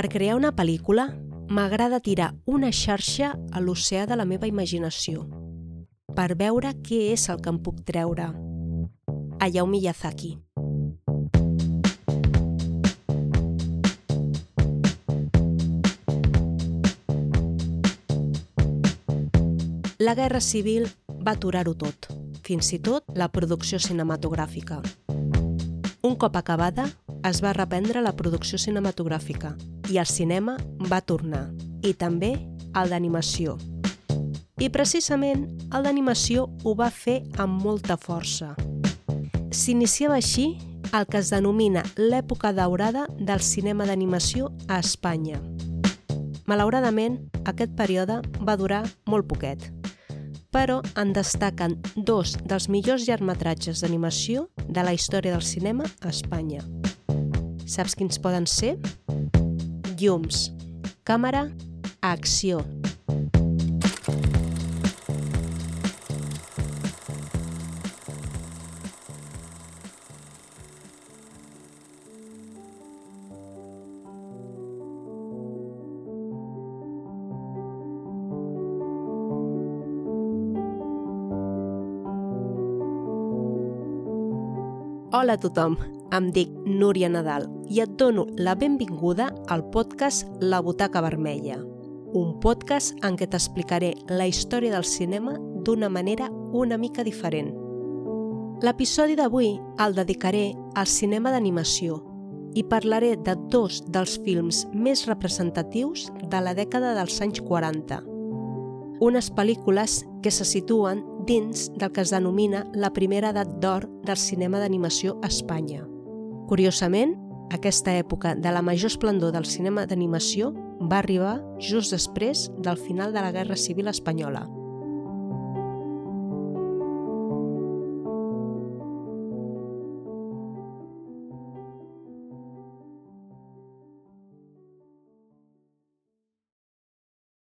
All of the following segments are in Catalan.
Per crear una pel·lícula, m'agrada tirar una xarxa a l'oceà de la meva imaginació per veure què és el que em puc treure. Hayao Miyazaki. La Guerra Civil va aturar-ho tot, fins i tot la producció cinematogràfica. Un cop acabada, es va reprendre la producció cinematogràfica i el cinema va tornar, i també el d'animació. I precisament el d'animació ho va fer amb molta força. S'iniciava així el que es denomina l'època daurada del cinema d'animació a Espanya. Malauradament, aquest període va durar molt poquet, però en destaquen dos dels millors llargmetratges d'animació de la història del cinema a Espanya. Saps quins poden ser? Llums, càmera, acció. Hola a tothom, em dic Núria Nadal i et dono la benvinguda al podcast La Butaca Vermella, un podcast en què t'explicaré la història del cinema d'una manera una mica diferent. L'episodi d'avui el dedicaré al cinema d'animació i parlaré de dos dels films més representatius de la dècada dels anys 40, unes pel·lícules que se situen dins del que es denomina la primera edat d'or del cinema d'animació a Espanya. Curiosament, aquesta època de la major esplendor del cinema d'animació va arribar just després del final de la Guerra Civil Espanyola.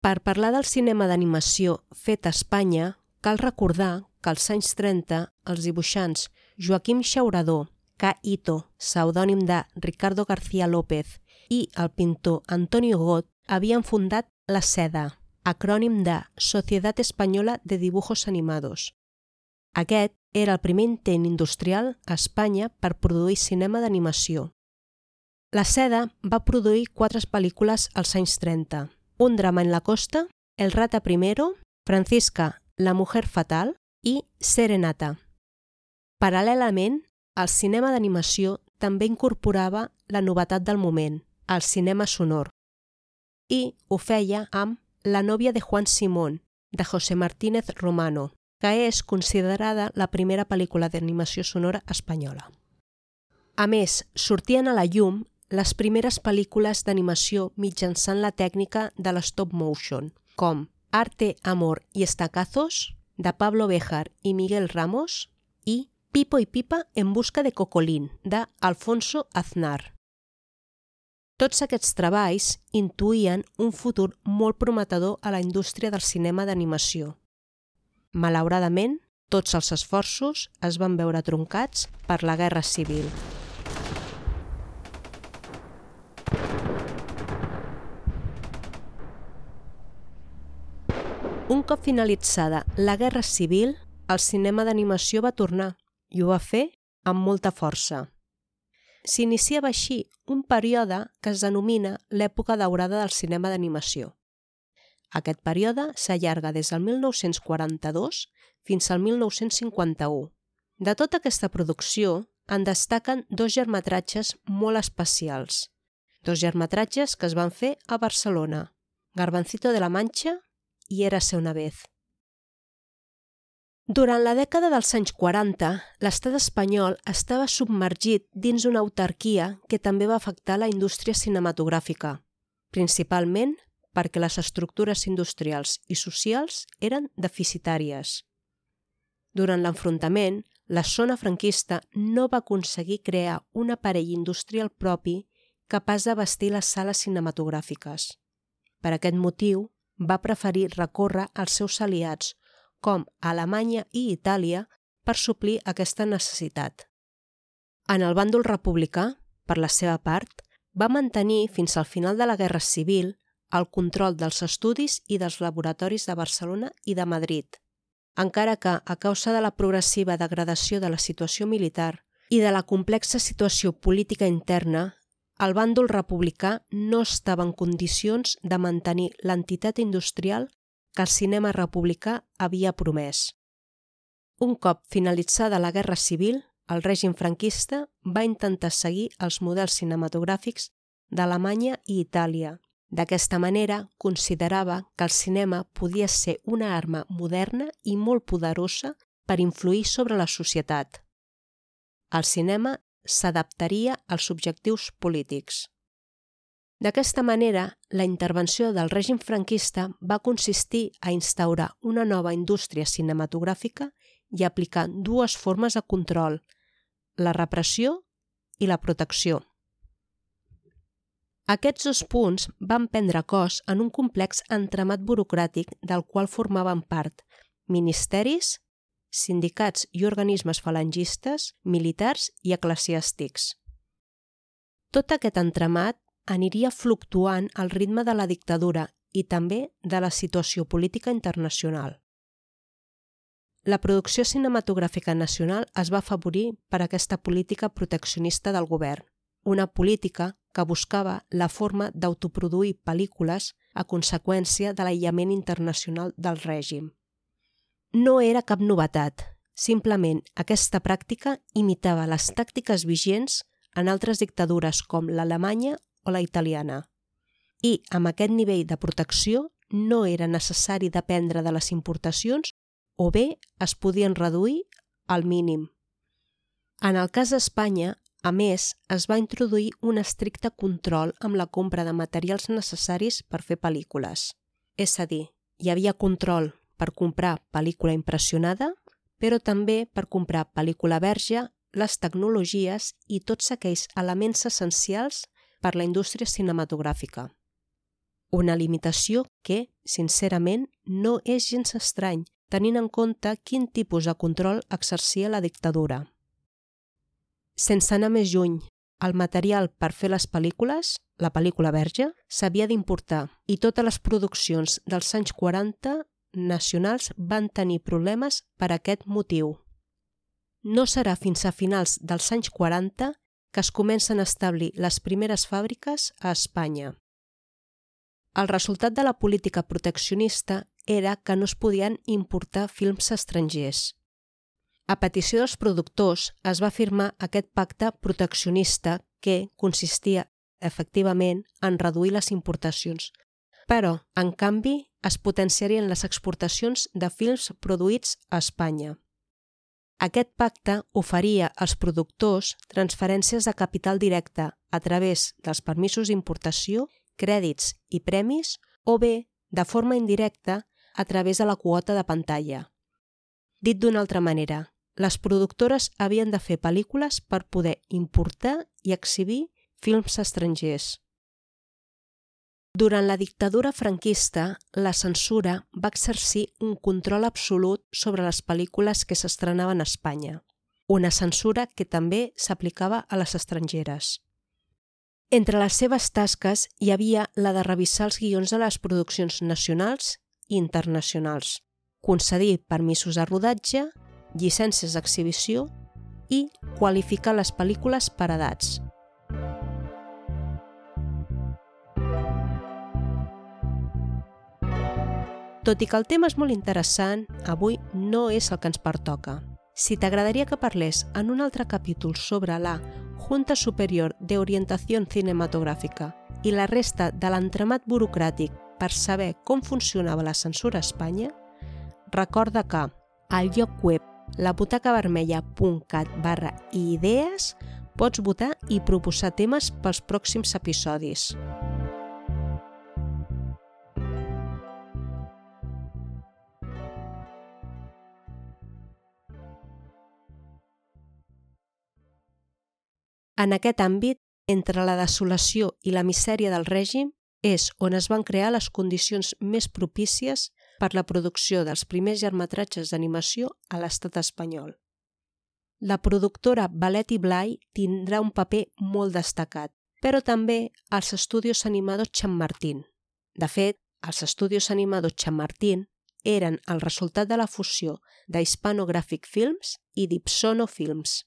Per parlar del cinema d'animació fet a Espanya, cal recordar que als anys 30 els dibuixants Joaquim Xaurador, K. Ito, pseudònim de Ricardo García López, i el pintor Antonio Gott havien fundat la SEDA, acrònim de Societat Espanyola de Dibujos Animados. Aquest era el primer intent industrial a Espanya per produir cinema d'animació. La SEDA va produir quatre pel·lícules als anys 30, un drama en la costa, El rata primero, Francisca, la mujer fatal i Serenata. Paral·lelament, el cinema d'animació també incorporava la novetat del moment, el cinema sonor, i ho feia amb La nòvia de Juan Simón, de José Martínez Romano, que és considerada la primera pel·lícula d'animació sonora espanyola. A més, sortien a la llum les primeres pel·lícules d'animació mitjançant la tècnica de l'stop motion, com Arte, Amor i Estacazos, de Pablo Béjar i Miguel Ramos, Pipo i Pipa en busca de Cocolín, de Alfonso Aznar. Tots aquests treballs intuïen un futur molt prometedor a la indústria del cinema d'animació. Malauradament, tots els esforços es van veure troncats per la Guerra Civil. Un cop finalitzada la Guerra Civil, el cinema d'animació va tornar i ho va fer amb molta força. S'iniciava així un període que es denomina l'època daurada del cinema d'animació. Aquest període s'allarga des del 1942 fins al 1951. De tota aquesta producció en destaquen dos germetratges molt especials. Dos germetratges que es van fer a Barcelona, Garbancito de la Mancha i Érase una vez. Durant la dècada dels anys 40, l'estat espanyol estava submergit dins una autarquia que també va afectar la indústria cinematogràfica, principalment perquè les estructures industrials i socials eren deficitàries. Durant l'enfrontament, la zona franquista no va aconseguir crear un aparell industrial propi capaç de vestir les sales cinematogràfiques. Per aquest motiu, va preferir recórrer als seus aliats, com Alemanya i Itàlia, per suplir aquesta necessitat. En el bàndol republicà, per la seva part, va mantenir fins al final de la Guerra Civil el control dels estudis i dels laboratoris de Barcelona i de Madrid, encara que, a causa de la progressiva degradació de la situació militar i de la complexa situació política interna, el bàndol republicà no estava en condicions de mantenir l'entitat industrial que el cinema republicà havia promès. Un cop finalitzada la Guerra Civil, el règim franquista va intentar seguir els models cinematogràfics d'Alemanya i Itàlia. D'aquesta manera, considerava que el cinema podia ser una arma moderna i molt poderosa per influir sobre la societat. El cinema s'adaptaria als objectius polítics. D'aquesta manera, la intervenció del règim franquista va consistir a instaurar una nova indústria cinematogràfica i aplicar dues formes de control, la repressió i la protecció. Aquests dos punts van prendre cos en un complex entramat burocràtic del qual formaven part ministeris, sindicats i organismes falangistes, militars i eclesiàstics. Tot aquest entramat aniria fluctuant al ritme de la dictadura i també de la situació política internacional. La producció cinematogràfica nacional es va afavorir per aquesta política proteccionista del govern, una política que buscava la forma d'autoproduir pel·lícules a conseqüència de l'aïllament internacional del règim. No era cap novetat, simplement aquesta pràctica imitava les tàctiques vigents en altres dictadures com l'alemanya o la italiana. I amb aquest nivell de protecció no era necessari dependre de les importacions o bé es podien reduir al mínim. En el cas d'Espanya, a més, es va introduir un estricte control amb la compra de materials necessaris per fer pel·lícules. És a dir, hi havia control per comprar pel·lícula impressionada, però també per comprar pel·lícula verge, les tecnologies i tots aquells elements essencials per la indústria cinematogràfica. Una limitació que, sincerament, no és gens estrany, tenint en compte quin tipus de control exercia la dictadura. Sense anar més lluny, el material per fer les pel·lícules, la pel·lícula verge, s'havia d'importar i totes les produccions dels anys 40 nacionals van tenir problemes per aquest motiu. No serà fins a finals dels anys 40 que es comencen a establir les primeres fàbriques a Espanya. El resultat de la política proteccionista era que no es podien importar films estrangers. A petició dels productors es va firmar aquest pacte proteccionista que consistia, efectivament, en reduir les importacions. Però, en canvi, es potenciarien les exportacions de films produïts a Espanya. Aquest pacte oferia als productors transferències de capital directe a través dels permisos d'importació, crèdits i premis o bé, de forma indirecta, a través de la quota de pantalla. Dit d'una altra manera, les productores havien de fer pel·lícules per poder importar i exhibir films estrangers. Durant la dictadura franquista, la censura va exercir un control absolut sobre les pel·lícules que s'estrenaven a Espanya, una censura que també s'aplicava a les estrangeres. Entre les seves tasques hi havia la de revisar els guions de les produccions nacionals internacionals, concedir permisos de rodatge, llicències d'exhibició i qualificar les pel·lícules per edats. Tot i que el tema és molt interessant, avui no és el que ens pertoca. Si t'agradaria que parlés en un altre capítol sobre la Junta Superior de Orientación Cinematográfica i la resta de l'entramat burocràtic per saber com funcionava la censura a Espanya, recorda que al lloc web labutacavermella.cat barra idees pots votar i proposar temes pels pròxims episodis. En aquest àmbit, entre la desolació i la misèria del règim, és on es van crear les condicions més propícies per la producció dels primers llargmetratges d'animació a l'estat espanyol. La productora Ballet i Blai tindrà un paper molt destacat, però també als Estudios Animados Chamartín. De fet, els Estudios Animados Chamartín eren el resultat de la fusió d'Hispanographic Films i d'Ipsono Films.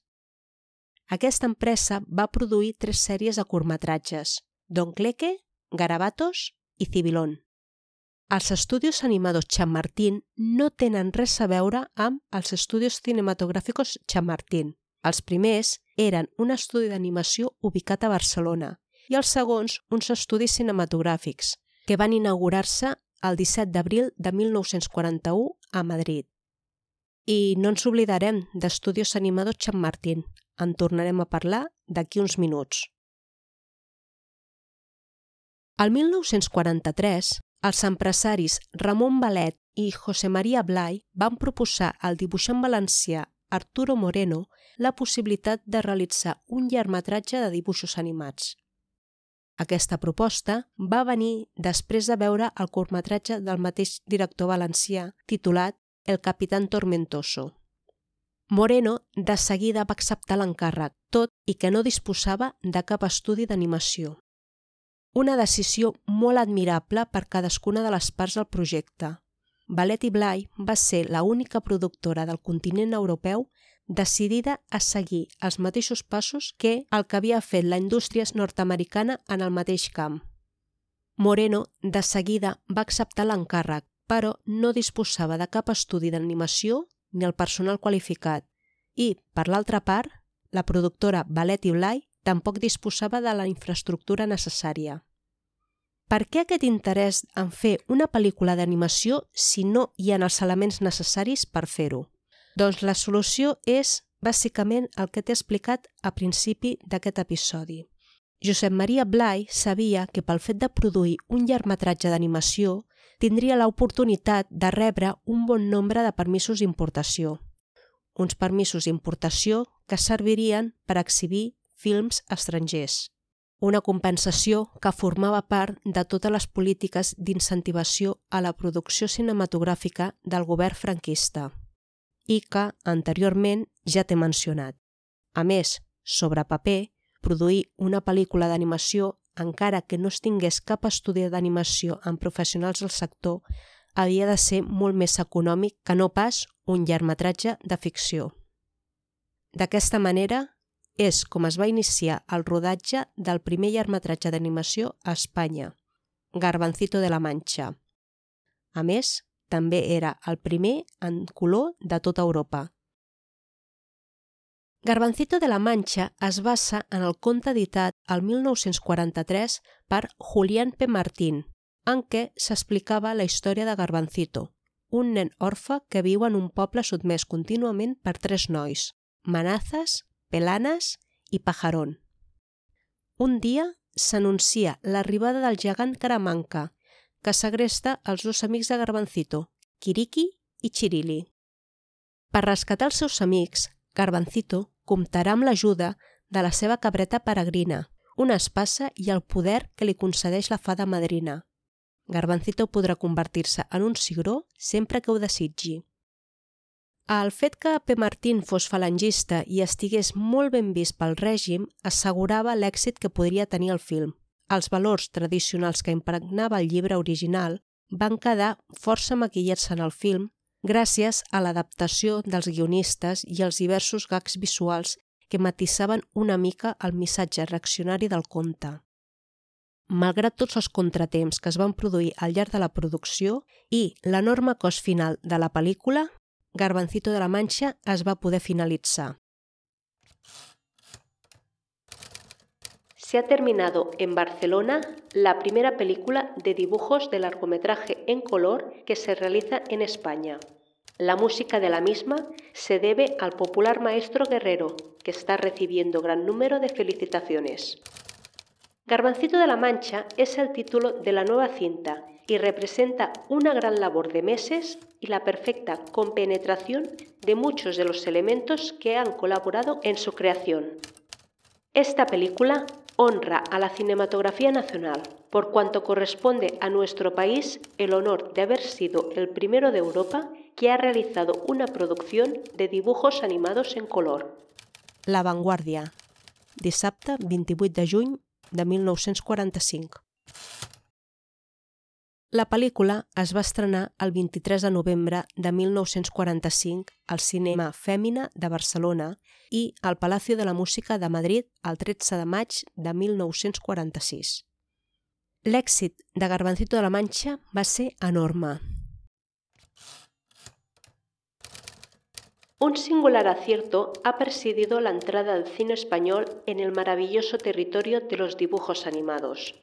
Aquesta empresa va produir tres sèries de curtmetratges, Don Cleque, Garabatos i Cibilón. Els estudis animados Chamartín no tenen res a veure amb els estudis cinematogràficos Chamartín. Els primers eren un estudi d'animació ubicat a Barcelona i els segons uns estudis cinematogràfics, que van inaugurar-se el 17 d'abril de 1941 a Madrid. I no ens oblidarem d'Estudios Animados Chamartín. En tornarem a parlar d'aquí uns minuts. Al 1943, els empresaris Ramon Balet i José María Blay van proposar al dibuixant valencià Arturo Moreno la possibilitat de realitzar un llargmetratge de dibuixos animats. Aquesta proposta va venir després de veure el curtmetratge del mateix director valencià titulat El capitán tormentoso. Moreno de seguida va acceptar l'encàrrec, tot i que no disposava de cap estudi d'animació. Una decisió molt admirable per cadascuna de les parts del projecte. Ballet i Blay va ser la única productora del continent europeu decidida a seguir els mateixos passos que el que havia fet la indústria nord-americana en el mateix camp. Moreno de seguida va acceptar l'encàrrec, però no disposava de cap estudi d'animació ni el personal qualificat i, per l'altra part, la productora Ballet i Blay tampoc disposava de la infraestructura necessària. Per què aquest interès en fer una pel·lícula d'animació si no hi ha els elements necessaris per fer-ho? Doncs la solució és, bàsicament, el que t'he explicat a principi d'aquest episodi. Josep Maria Blai sabia que pel fet de produir un llargmetratge d'animació tindria l'oportunitat de rebre un bon nombre de permisos d'importació. Uns permisos d'importació que servirien per exhibir films estrangers. Una compensació que formava part de totes les polítiques d'incentivació a la producció cinematogràfica del govern franquista i que, anteriorment, ja t'he mencionat. A més, sobre paper, produir una pel·lícula d'animació, encara que no es tingués cap estudi d'animació amb professionals del sector, havia de ser molt més econòmic que no pas un llargmetratge de ficció. D'aquesta manera, és com es va iniciar el rodatge del primer llargmetratge d'animació a Espanya, Garbancito de la Mancha. A més, també era el primer en color de tota Europa. Garbancito de la Mancha es basa en el conte editat el 1943 per Julián P. Martín, en què s'explicava la història de Garbancito, un nen orfe que viu en un poble sotmès contínuament per tres nois, Manazas, Pelanes i Pajarón. Un dia s'anuncia l'arribada del gegant Caramanca, que segresta els dos amics de Garbancito, Kiriki i Chirili. Per rescatar els seus amics, Garbancito comptarà amb l'ajuda de la seva cabreta peregrina, una espassa i el poder que li concedeix la fada madrina. Garbancito podrà convertir-se en un cigró sempre que ho desitgi. El fet que P. Martín fos falangista i estigués molt ben vist pel règim assegurava l'èxit que podria tenir el film. Els valors tradicionals que impregnava el llibre original van quedar força maquillats en el film gràcies a l'adaptació dels guionistes i els diversos gags visuals que matissaven una mica el missatge reaccionari del conte. Malgrat tots els contratemps que es van produir al llarg de la producció i l'enorme cost final de la pel·lícula, Garbancito de la Mancha es va poder finalizar. Se ha terminado en Barcelona la primera película de dibujos de largometraje en color que se realiza en España. La música de la misma se debe al popular maestro Guerrero, que está recibiendo gran número de felicitaciones. Garbancito de la Mancha es el título de la nueva cinta y representa una gran labor de meses y la perfecta compenetración de muchos de los elementos que han colaborado en su creación. Esta película honra a la cinematografía nacional, por cuanto corresponde a nuestro país el honor de haber sido el primero de Europa que ha realizado una producción de dibujos animados en color. La Vanguardia, dissabte 28 de juny de 1945. La pel·lícula es va estrenar el 23 de novembre de 1945 al Cinema Fèmina de Barcelona i al Palacio de la Música de Madrid el 13 de maig de 1946. L'èxit de Garbancito de la Mancha va ser enorme. Un singular acierto ha presidido la entrada del cine español en el maravilloso territorio de los dibujos animados.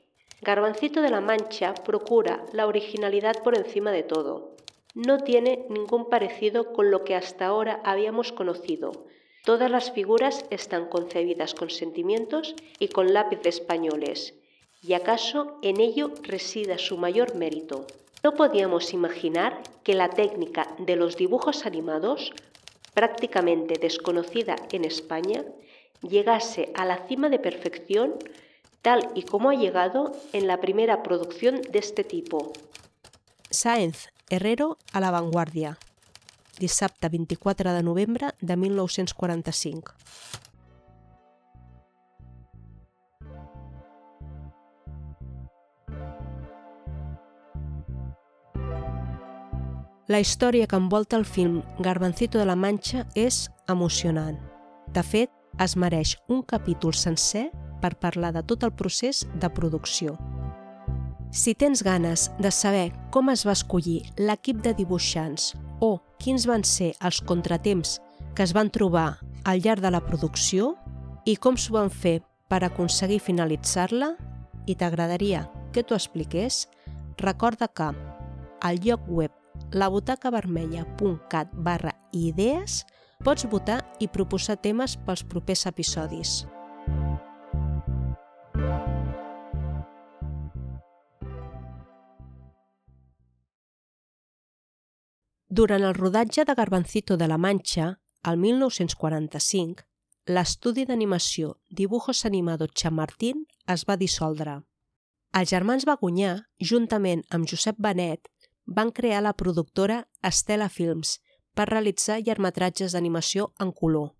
Garbancito de la Mancha procura la originalidad por encima de todo. No tiene ningún parecido con lo que hasta ahora habíamos conocido. Todas las figuras están concebidas con sentimientos y con lápiz españoles, y acaso en ello resida su mayor mérito. No podíamos imaginar que la técnica de los dibujos animados, prácticamente desconocida en España, llegase a la cima de perfección tal y como ha llegado en la primera producción de este tipo. Sáenz Herrero a la Vanguardia, dissabte 24 de novembre de 1945. La història que envolta el film Garbancito de la Mancha és emocionant. De fet, es mereix un capítol sencer per parlar de tot el procés de producció. Si tens ganes de saber com es va escollir l'equip de dibuixants o quins van ser els contratemps que es van trobar al llarg de la producció i com s'ho van fer per aconseguir finalitzar-la i t'agradaria que t'ho expliqués, recorda que al lloc web labutacavermella.cat barra idees pots votar i proposar temes pels propers episodis. Durant el rodatge de Garbancito de la Mancha, al 1945, l'estudi d'animació Dibujos Animados Chamartín es va dissoldre. Els germans Bagunyà, juntament amb Josep Benet, van crear la productora Estela Films per realitzar llargmetratges d'animació en color.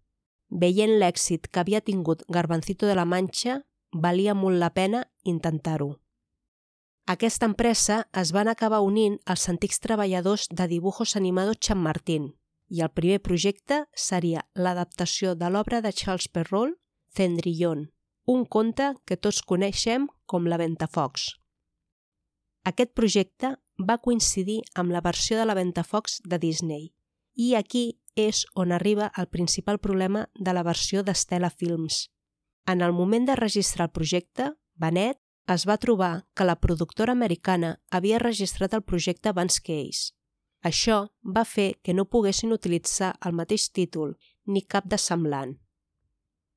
Veient l'èxit que havia tingut Garbancito de la Mancha, valia molt la pena intentar-ho. Aquesta empresa es van acabar unint als antics treballadors de dibujos animados Martín i el primer projecte seria l'adaptació de l'obra de Charles Perrault, Cendrillon, un conte que tots coneixem com La Ventafocs. Aquest projecte va coincidir amb la versió de La Ventafocs de Disney i aquí és on arriba el principal problema de la versió d'Estela Films. En el moment de registrar el projecte, Benet es va trobar que la productora americana havia registrat el projecte abans que ells. Això va fer que no poguessin utilitzar el mateix títol ni cap de semblant.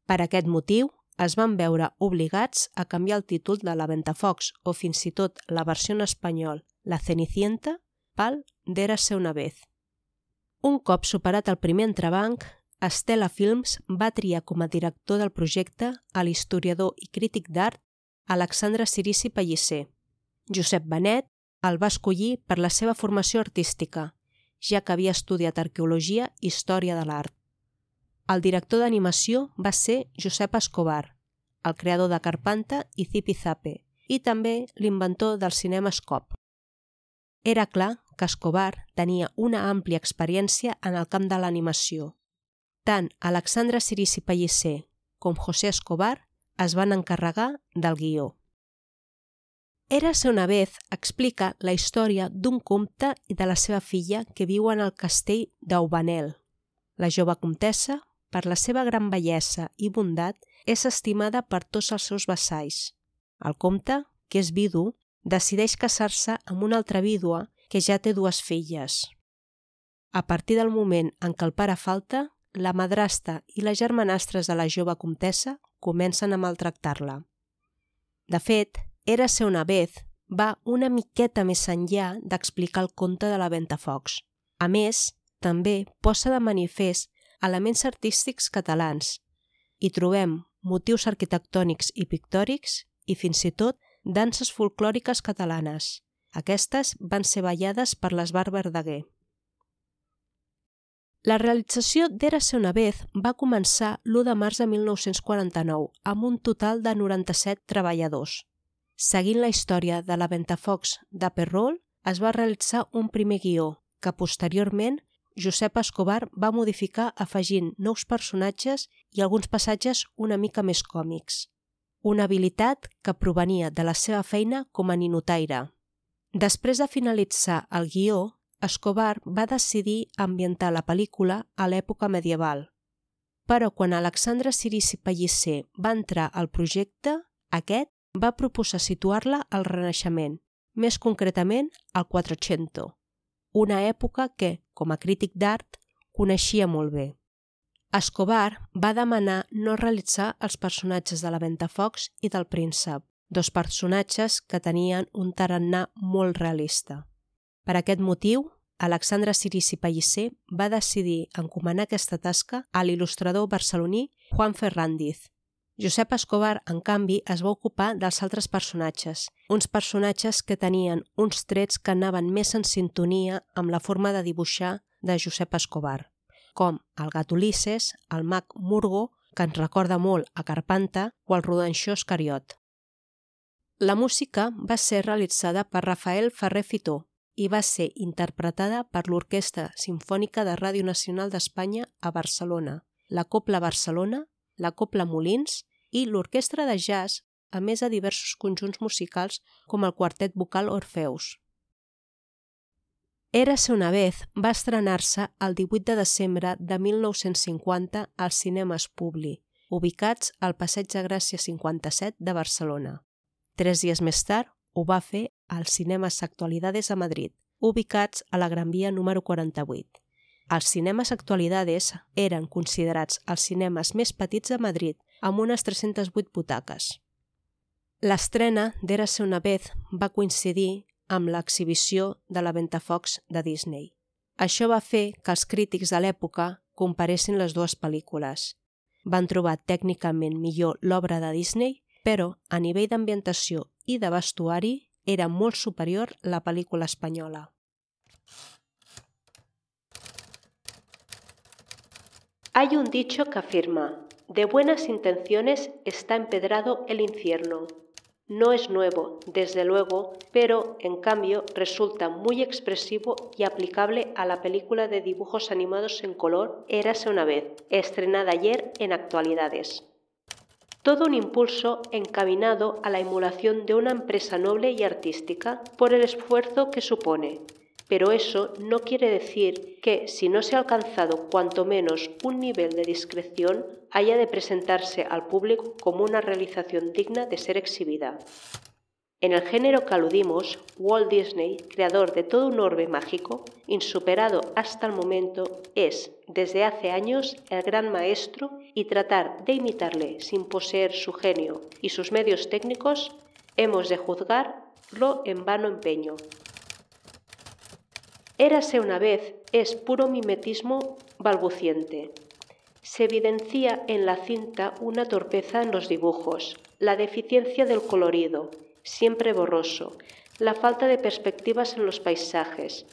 Per aquest motiu, es van veure obligats a canviar el títol de la Ventafocs o fins i tot la versió en espanyol, La Cenicienta, pel d'Érase una vez. Un cop superat el primer entrebanc, Estela Films va triar com a director del projecte a l'historiador i crític d'art Alexandre Cirici Pellicer. Josep Benet el va escollir per la seva formació artística, ja que havia estudiat arqueologia i història de l'art. El director d'animació va ser Josep Escobar, el creador de Carpanta i Zipi Zape, i també l'inventor del cinema Scop. Era clar que Escobar tenia una àmplia experiència en el camp de l'animació. Tant Alexandre Cirici Pellicer com José Escobar es van encarregar del guió. Érase una vez explica la història d'un comte i de la seva filla que viuen al castell d'Aubanel. La jove comtessa, per la seva gran bellesa i bondat, és estimada per tots els seus vassalls. El comte, que és vidu, decideix casar-se amb una altra vídua que ja té dues filles. A partir del moment en què el pare falta, la madrasta i les germanastres de la jove comtessa comencen a maltractar-la. De fet, Era ser una vez va una miqueta més enllà d'explicar el conte de la Ventafocs. A més, també posa de manifest elements artístics catalans. Hi trobem motius arquitectònics i pictòrics i fins i tot danses folclòriques catalanes. Aquestes van ser ballades per les Bar Verdaguer. La realització d'Érase una vez va començar l'1 de març de 1949 amb un total de 97 treballadors. Seguint la història de la Ventafocs de Perrol, es va realitzar un primer guió, que posteriorment Josep Escobar va modificar afegint nous personatges i alguns passatges una mica més còmics. Una habilitat que provenia de la seva feina com a ninotaire. Després de finalitzar el guió, Escobar va decidir ambientar la pel·lícula a l'època medieval. Però quan Alexandre Cirici Pellicer va entrar al projecte, aquest va proposar situar-la al Renaixement, més concretament al Quattrocento, una època que, com a crític d'art, coneixia molt bé. Escobar va demanar no realitzar els personatges de la Ventafocs i del príncep, dos personatges que tenien un tarannà molt realista. Per aquest motiu, Alexandre Cirici Pellicer va decidir encomanar aquesta tasca a l'il·lustrador barceloní Juan Ferrandiz. Josep Escobar, en canvi, es va ocupar dels altres personatges, uns personatges que tenien uns trets que anaven més en sintonia amb la forma de dibuixar de Josep Escobar, com el gat Ulisses, el mag Murgo, que ens recorda molt a Carpanta, o el rodanxó Escariot. La música va ser realitzada per Rafael Ferrer Fitó, i va ser interpretada per l'Orquestra Simfònica de Ràdio Nacional d'Espanya a Barcelona, la Copla Barcelona, la Copla Molins i l'Orquestra de Jazz, a més de diversos conjunts musicals com el Quartet Vocal Orfeus. Érase una vez va estrenar-se el 18 de desembre de 1950 als cinemes Publi, ubicats al Passeig de Gràcia 57 de Barcelona. Tres dies més tard ho va fer als cinemes Actualidades a Madrid, ubicats a la Gran Via número 48. Els cinemes Actualidades eren considerats els cinemes més petits de Madrid, amb unes 308 butaques. L'estrena d'Érase una vez va coincidir amb l'exhibició de la Ventafocs de Disney. Això va fer que els crítics de l'època comparessin les dues pel·lícules. Van trobar tècnicament millor l'obra de Disney, però a nivell d'ambientació i de vestuari era molt superior la pel·lícula espanyola. Hay un dicho que afirma, de buenas intenciones está empedrado el infierno. No es nuevo, desde luego, pero en cambio resulta muy expresivo y aplicable a la película de dibujos animados en color Érase una vez, estrenada ayer en Actualidades todo un impulso encaminado a la emulación de una empresa noble y artística por el esfuerzo que supone. Pero eso no quiere decir que, si no se ha alcanzado cuanto menos un nivel de discreción, haya de presentarse al público como una realización digna de ser exhibida. En el género que aludimos, Walt Disney, creador de todo un orbe mágico, insuperado hasta el momento, es, desde hace años, el gran maestro y tratar de imitarle sin poseer su genio y sus medios técnicos, hemos de juzgarlo en vano empeño. Érase una vez es puro mimetismo balbuciente. Se evidencia en la cinta una torpeza en los dibujos, la deficiencia del colorido, siempre borroso, la falta de perspectivas en los paisajes,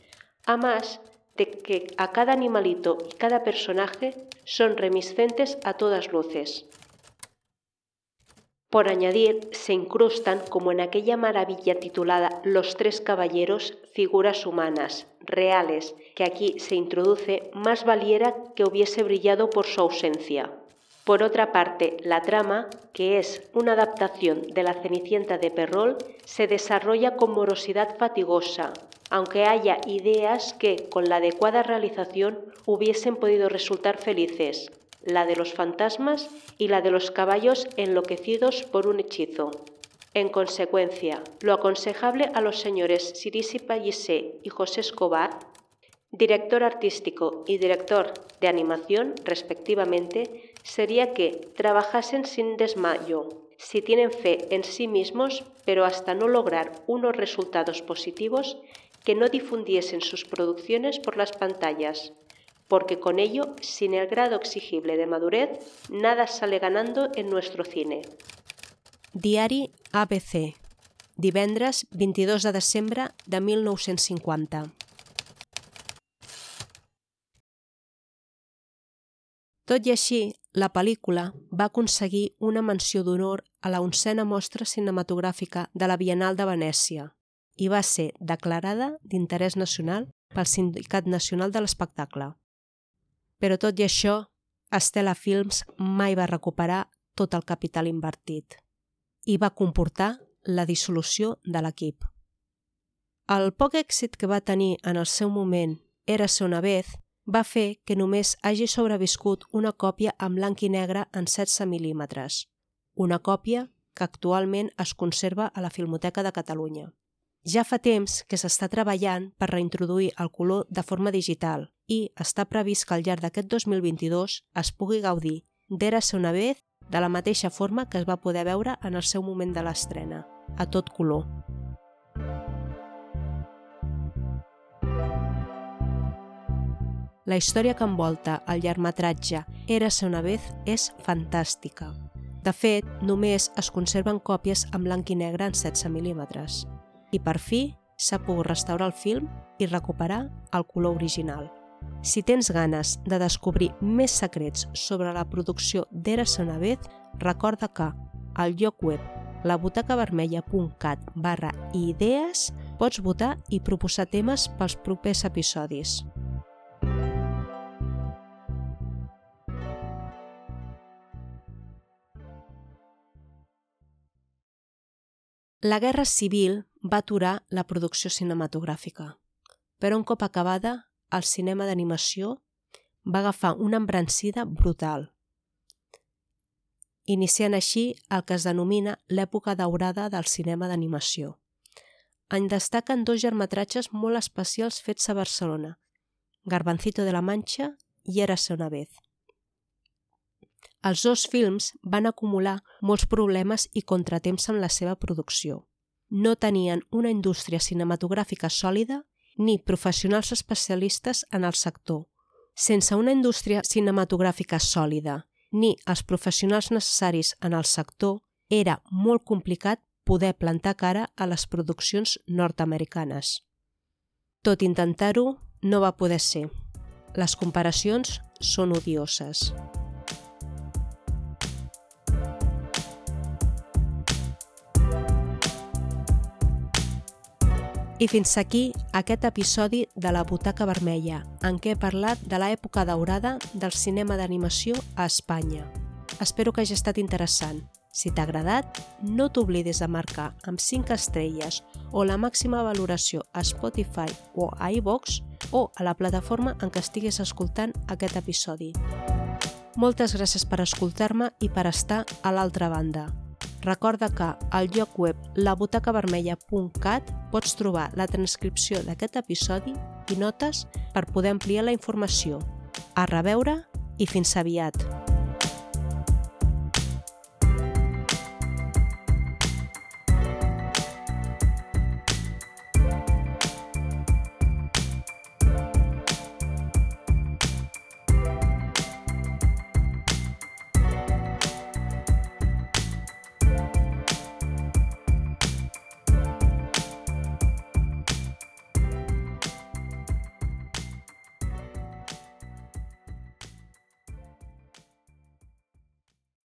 a más de que a cada animalito y cada personaje son remiscentes a todas luces. Por añadir, se incrustan, como en aquella maravilla titulada Los tres caballeros, figuras humanas, reales, que aquí se introduce, más valiera que hubiese brillado por su ausencia. Por otra parte, la trama, que es una adaptación de la Cenicienta de Perrol, se desarrolla con morosidad fatigosa, aunque haya ideas que, con la adecuada realización, hubiesen podido resultar felices, la de los fantasmas y la de los caballos enloquecidos por un hechizo. En consecuencia, lo aconsejable a los señores Sirisi Pallisé y José Escobar, director artístico y director de animación, respectivamente, sería que trabajasen sin desmayo, si tienen fe en sí mismos, pero hasta no lograr unos resultados positivos, que no difundiesen sus producciones por las pantallas, porque con ello, sin el grado exigible de madurez, nada sale ganando en nuestro cine. Diari ABC, divendres 22 de desembre de 1950. Tot i així, la pel·lícula va aconseguir una menció d'honor a la oncena mostra cinematogràfica de la Bienal de Venècia i va ser declarada d'interès nacional pel Sindicat Nacional de l'Espectacle. Però tot i això, Estela Films mai va recuperar tot el capital invertit i va comportar la dissolució de l'equip. El poc èxit que va tenir en el seu moment Era una vez va fer que només hagi sobreviscut una còpia en blanc i negre en 16 mil·límetres, una còpia que actualment es conserva a la Filmoteca de Catalunya. Ja fa temps que s'està treballant per reintroduir el color de forma digital i està previst que al llarg d'aquest 2022 es pugui gaudir d'Era una vez de la mateixa forma que es va poder veure en el seu moment de l'estrena, a tot color. La història que envolta el llargmetratge Érase una vez és fantàstica. De fet, només es conserven còpies en blanc i negre en 16 mil·límetres. I per fi s'ha pogut restaurar el film i recuperar el color original. Si tens ganes de descobrir més secrets sobre la producció d'Era una vez, recorda que al lloc web labutacavermella.cat barra idees pots votar i proposar temes pels propers episodis. La Guerra Civil va aturar la producció cinematogràfica, però un cop acabada, el cinema d'animació va agafar una embrancida brutal, iniciant així el que es denomina l'època daurada del cinema d'animació. En destaquen dos germetratges molt especials fets a Barcelona, Garbancito de la Mancha i Érase una vez. Els dos films van acumular molts problemes i contratemps en la seva producció. No tenien una indústria cinematogràfica sòlida ni professionals especialistes en el sector. Sense una indústria cinematogràfica sòlida ni els professionals necessaris en el sector, era molt complicat poder plantar cara a les produccions nord-americanes. Tot intentar-ho no va poder ser. Les comparacions són odioses. I fins aquí aquest episodi de la Butaca Vermella, en què he parlat de l'època daurada del cinema d'animació a Espanya. Espero que hagi estat interessant. Si t'ha agradat, no t'oblidis de marcar amb 5 estrelles o la màxima valoració a Spotify o a iVox o a la plataforma en què estiguis escoltant aquest episodi. Moltes gràcies per escoltar-me i per estar a l'altra banda. Recorda que al lloc web labutacavermella.cat pots trobar la transcripció d'aquest episodi i notes per poder ampliar la informació. A reveure i fins aviat!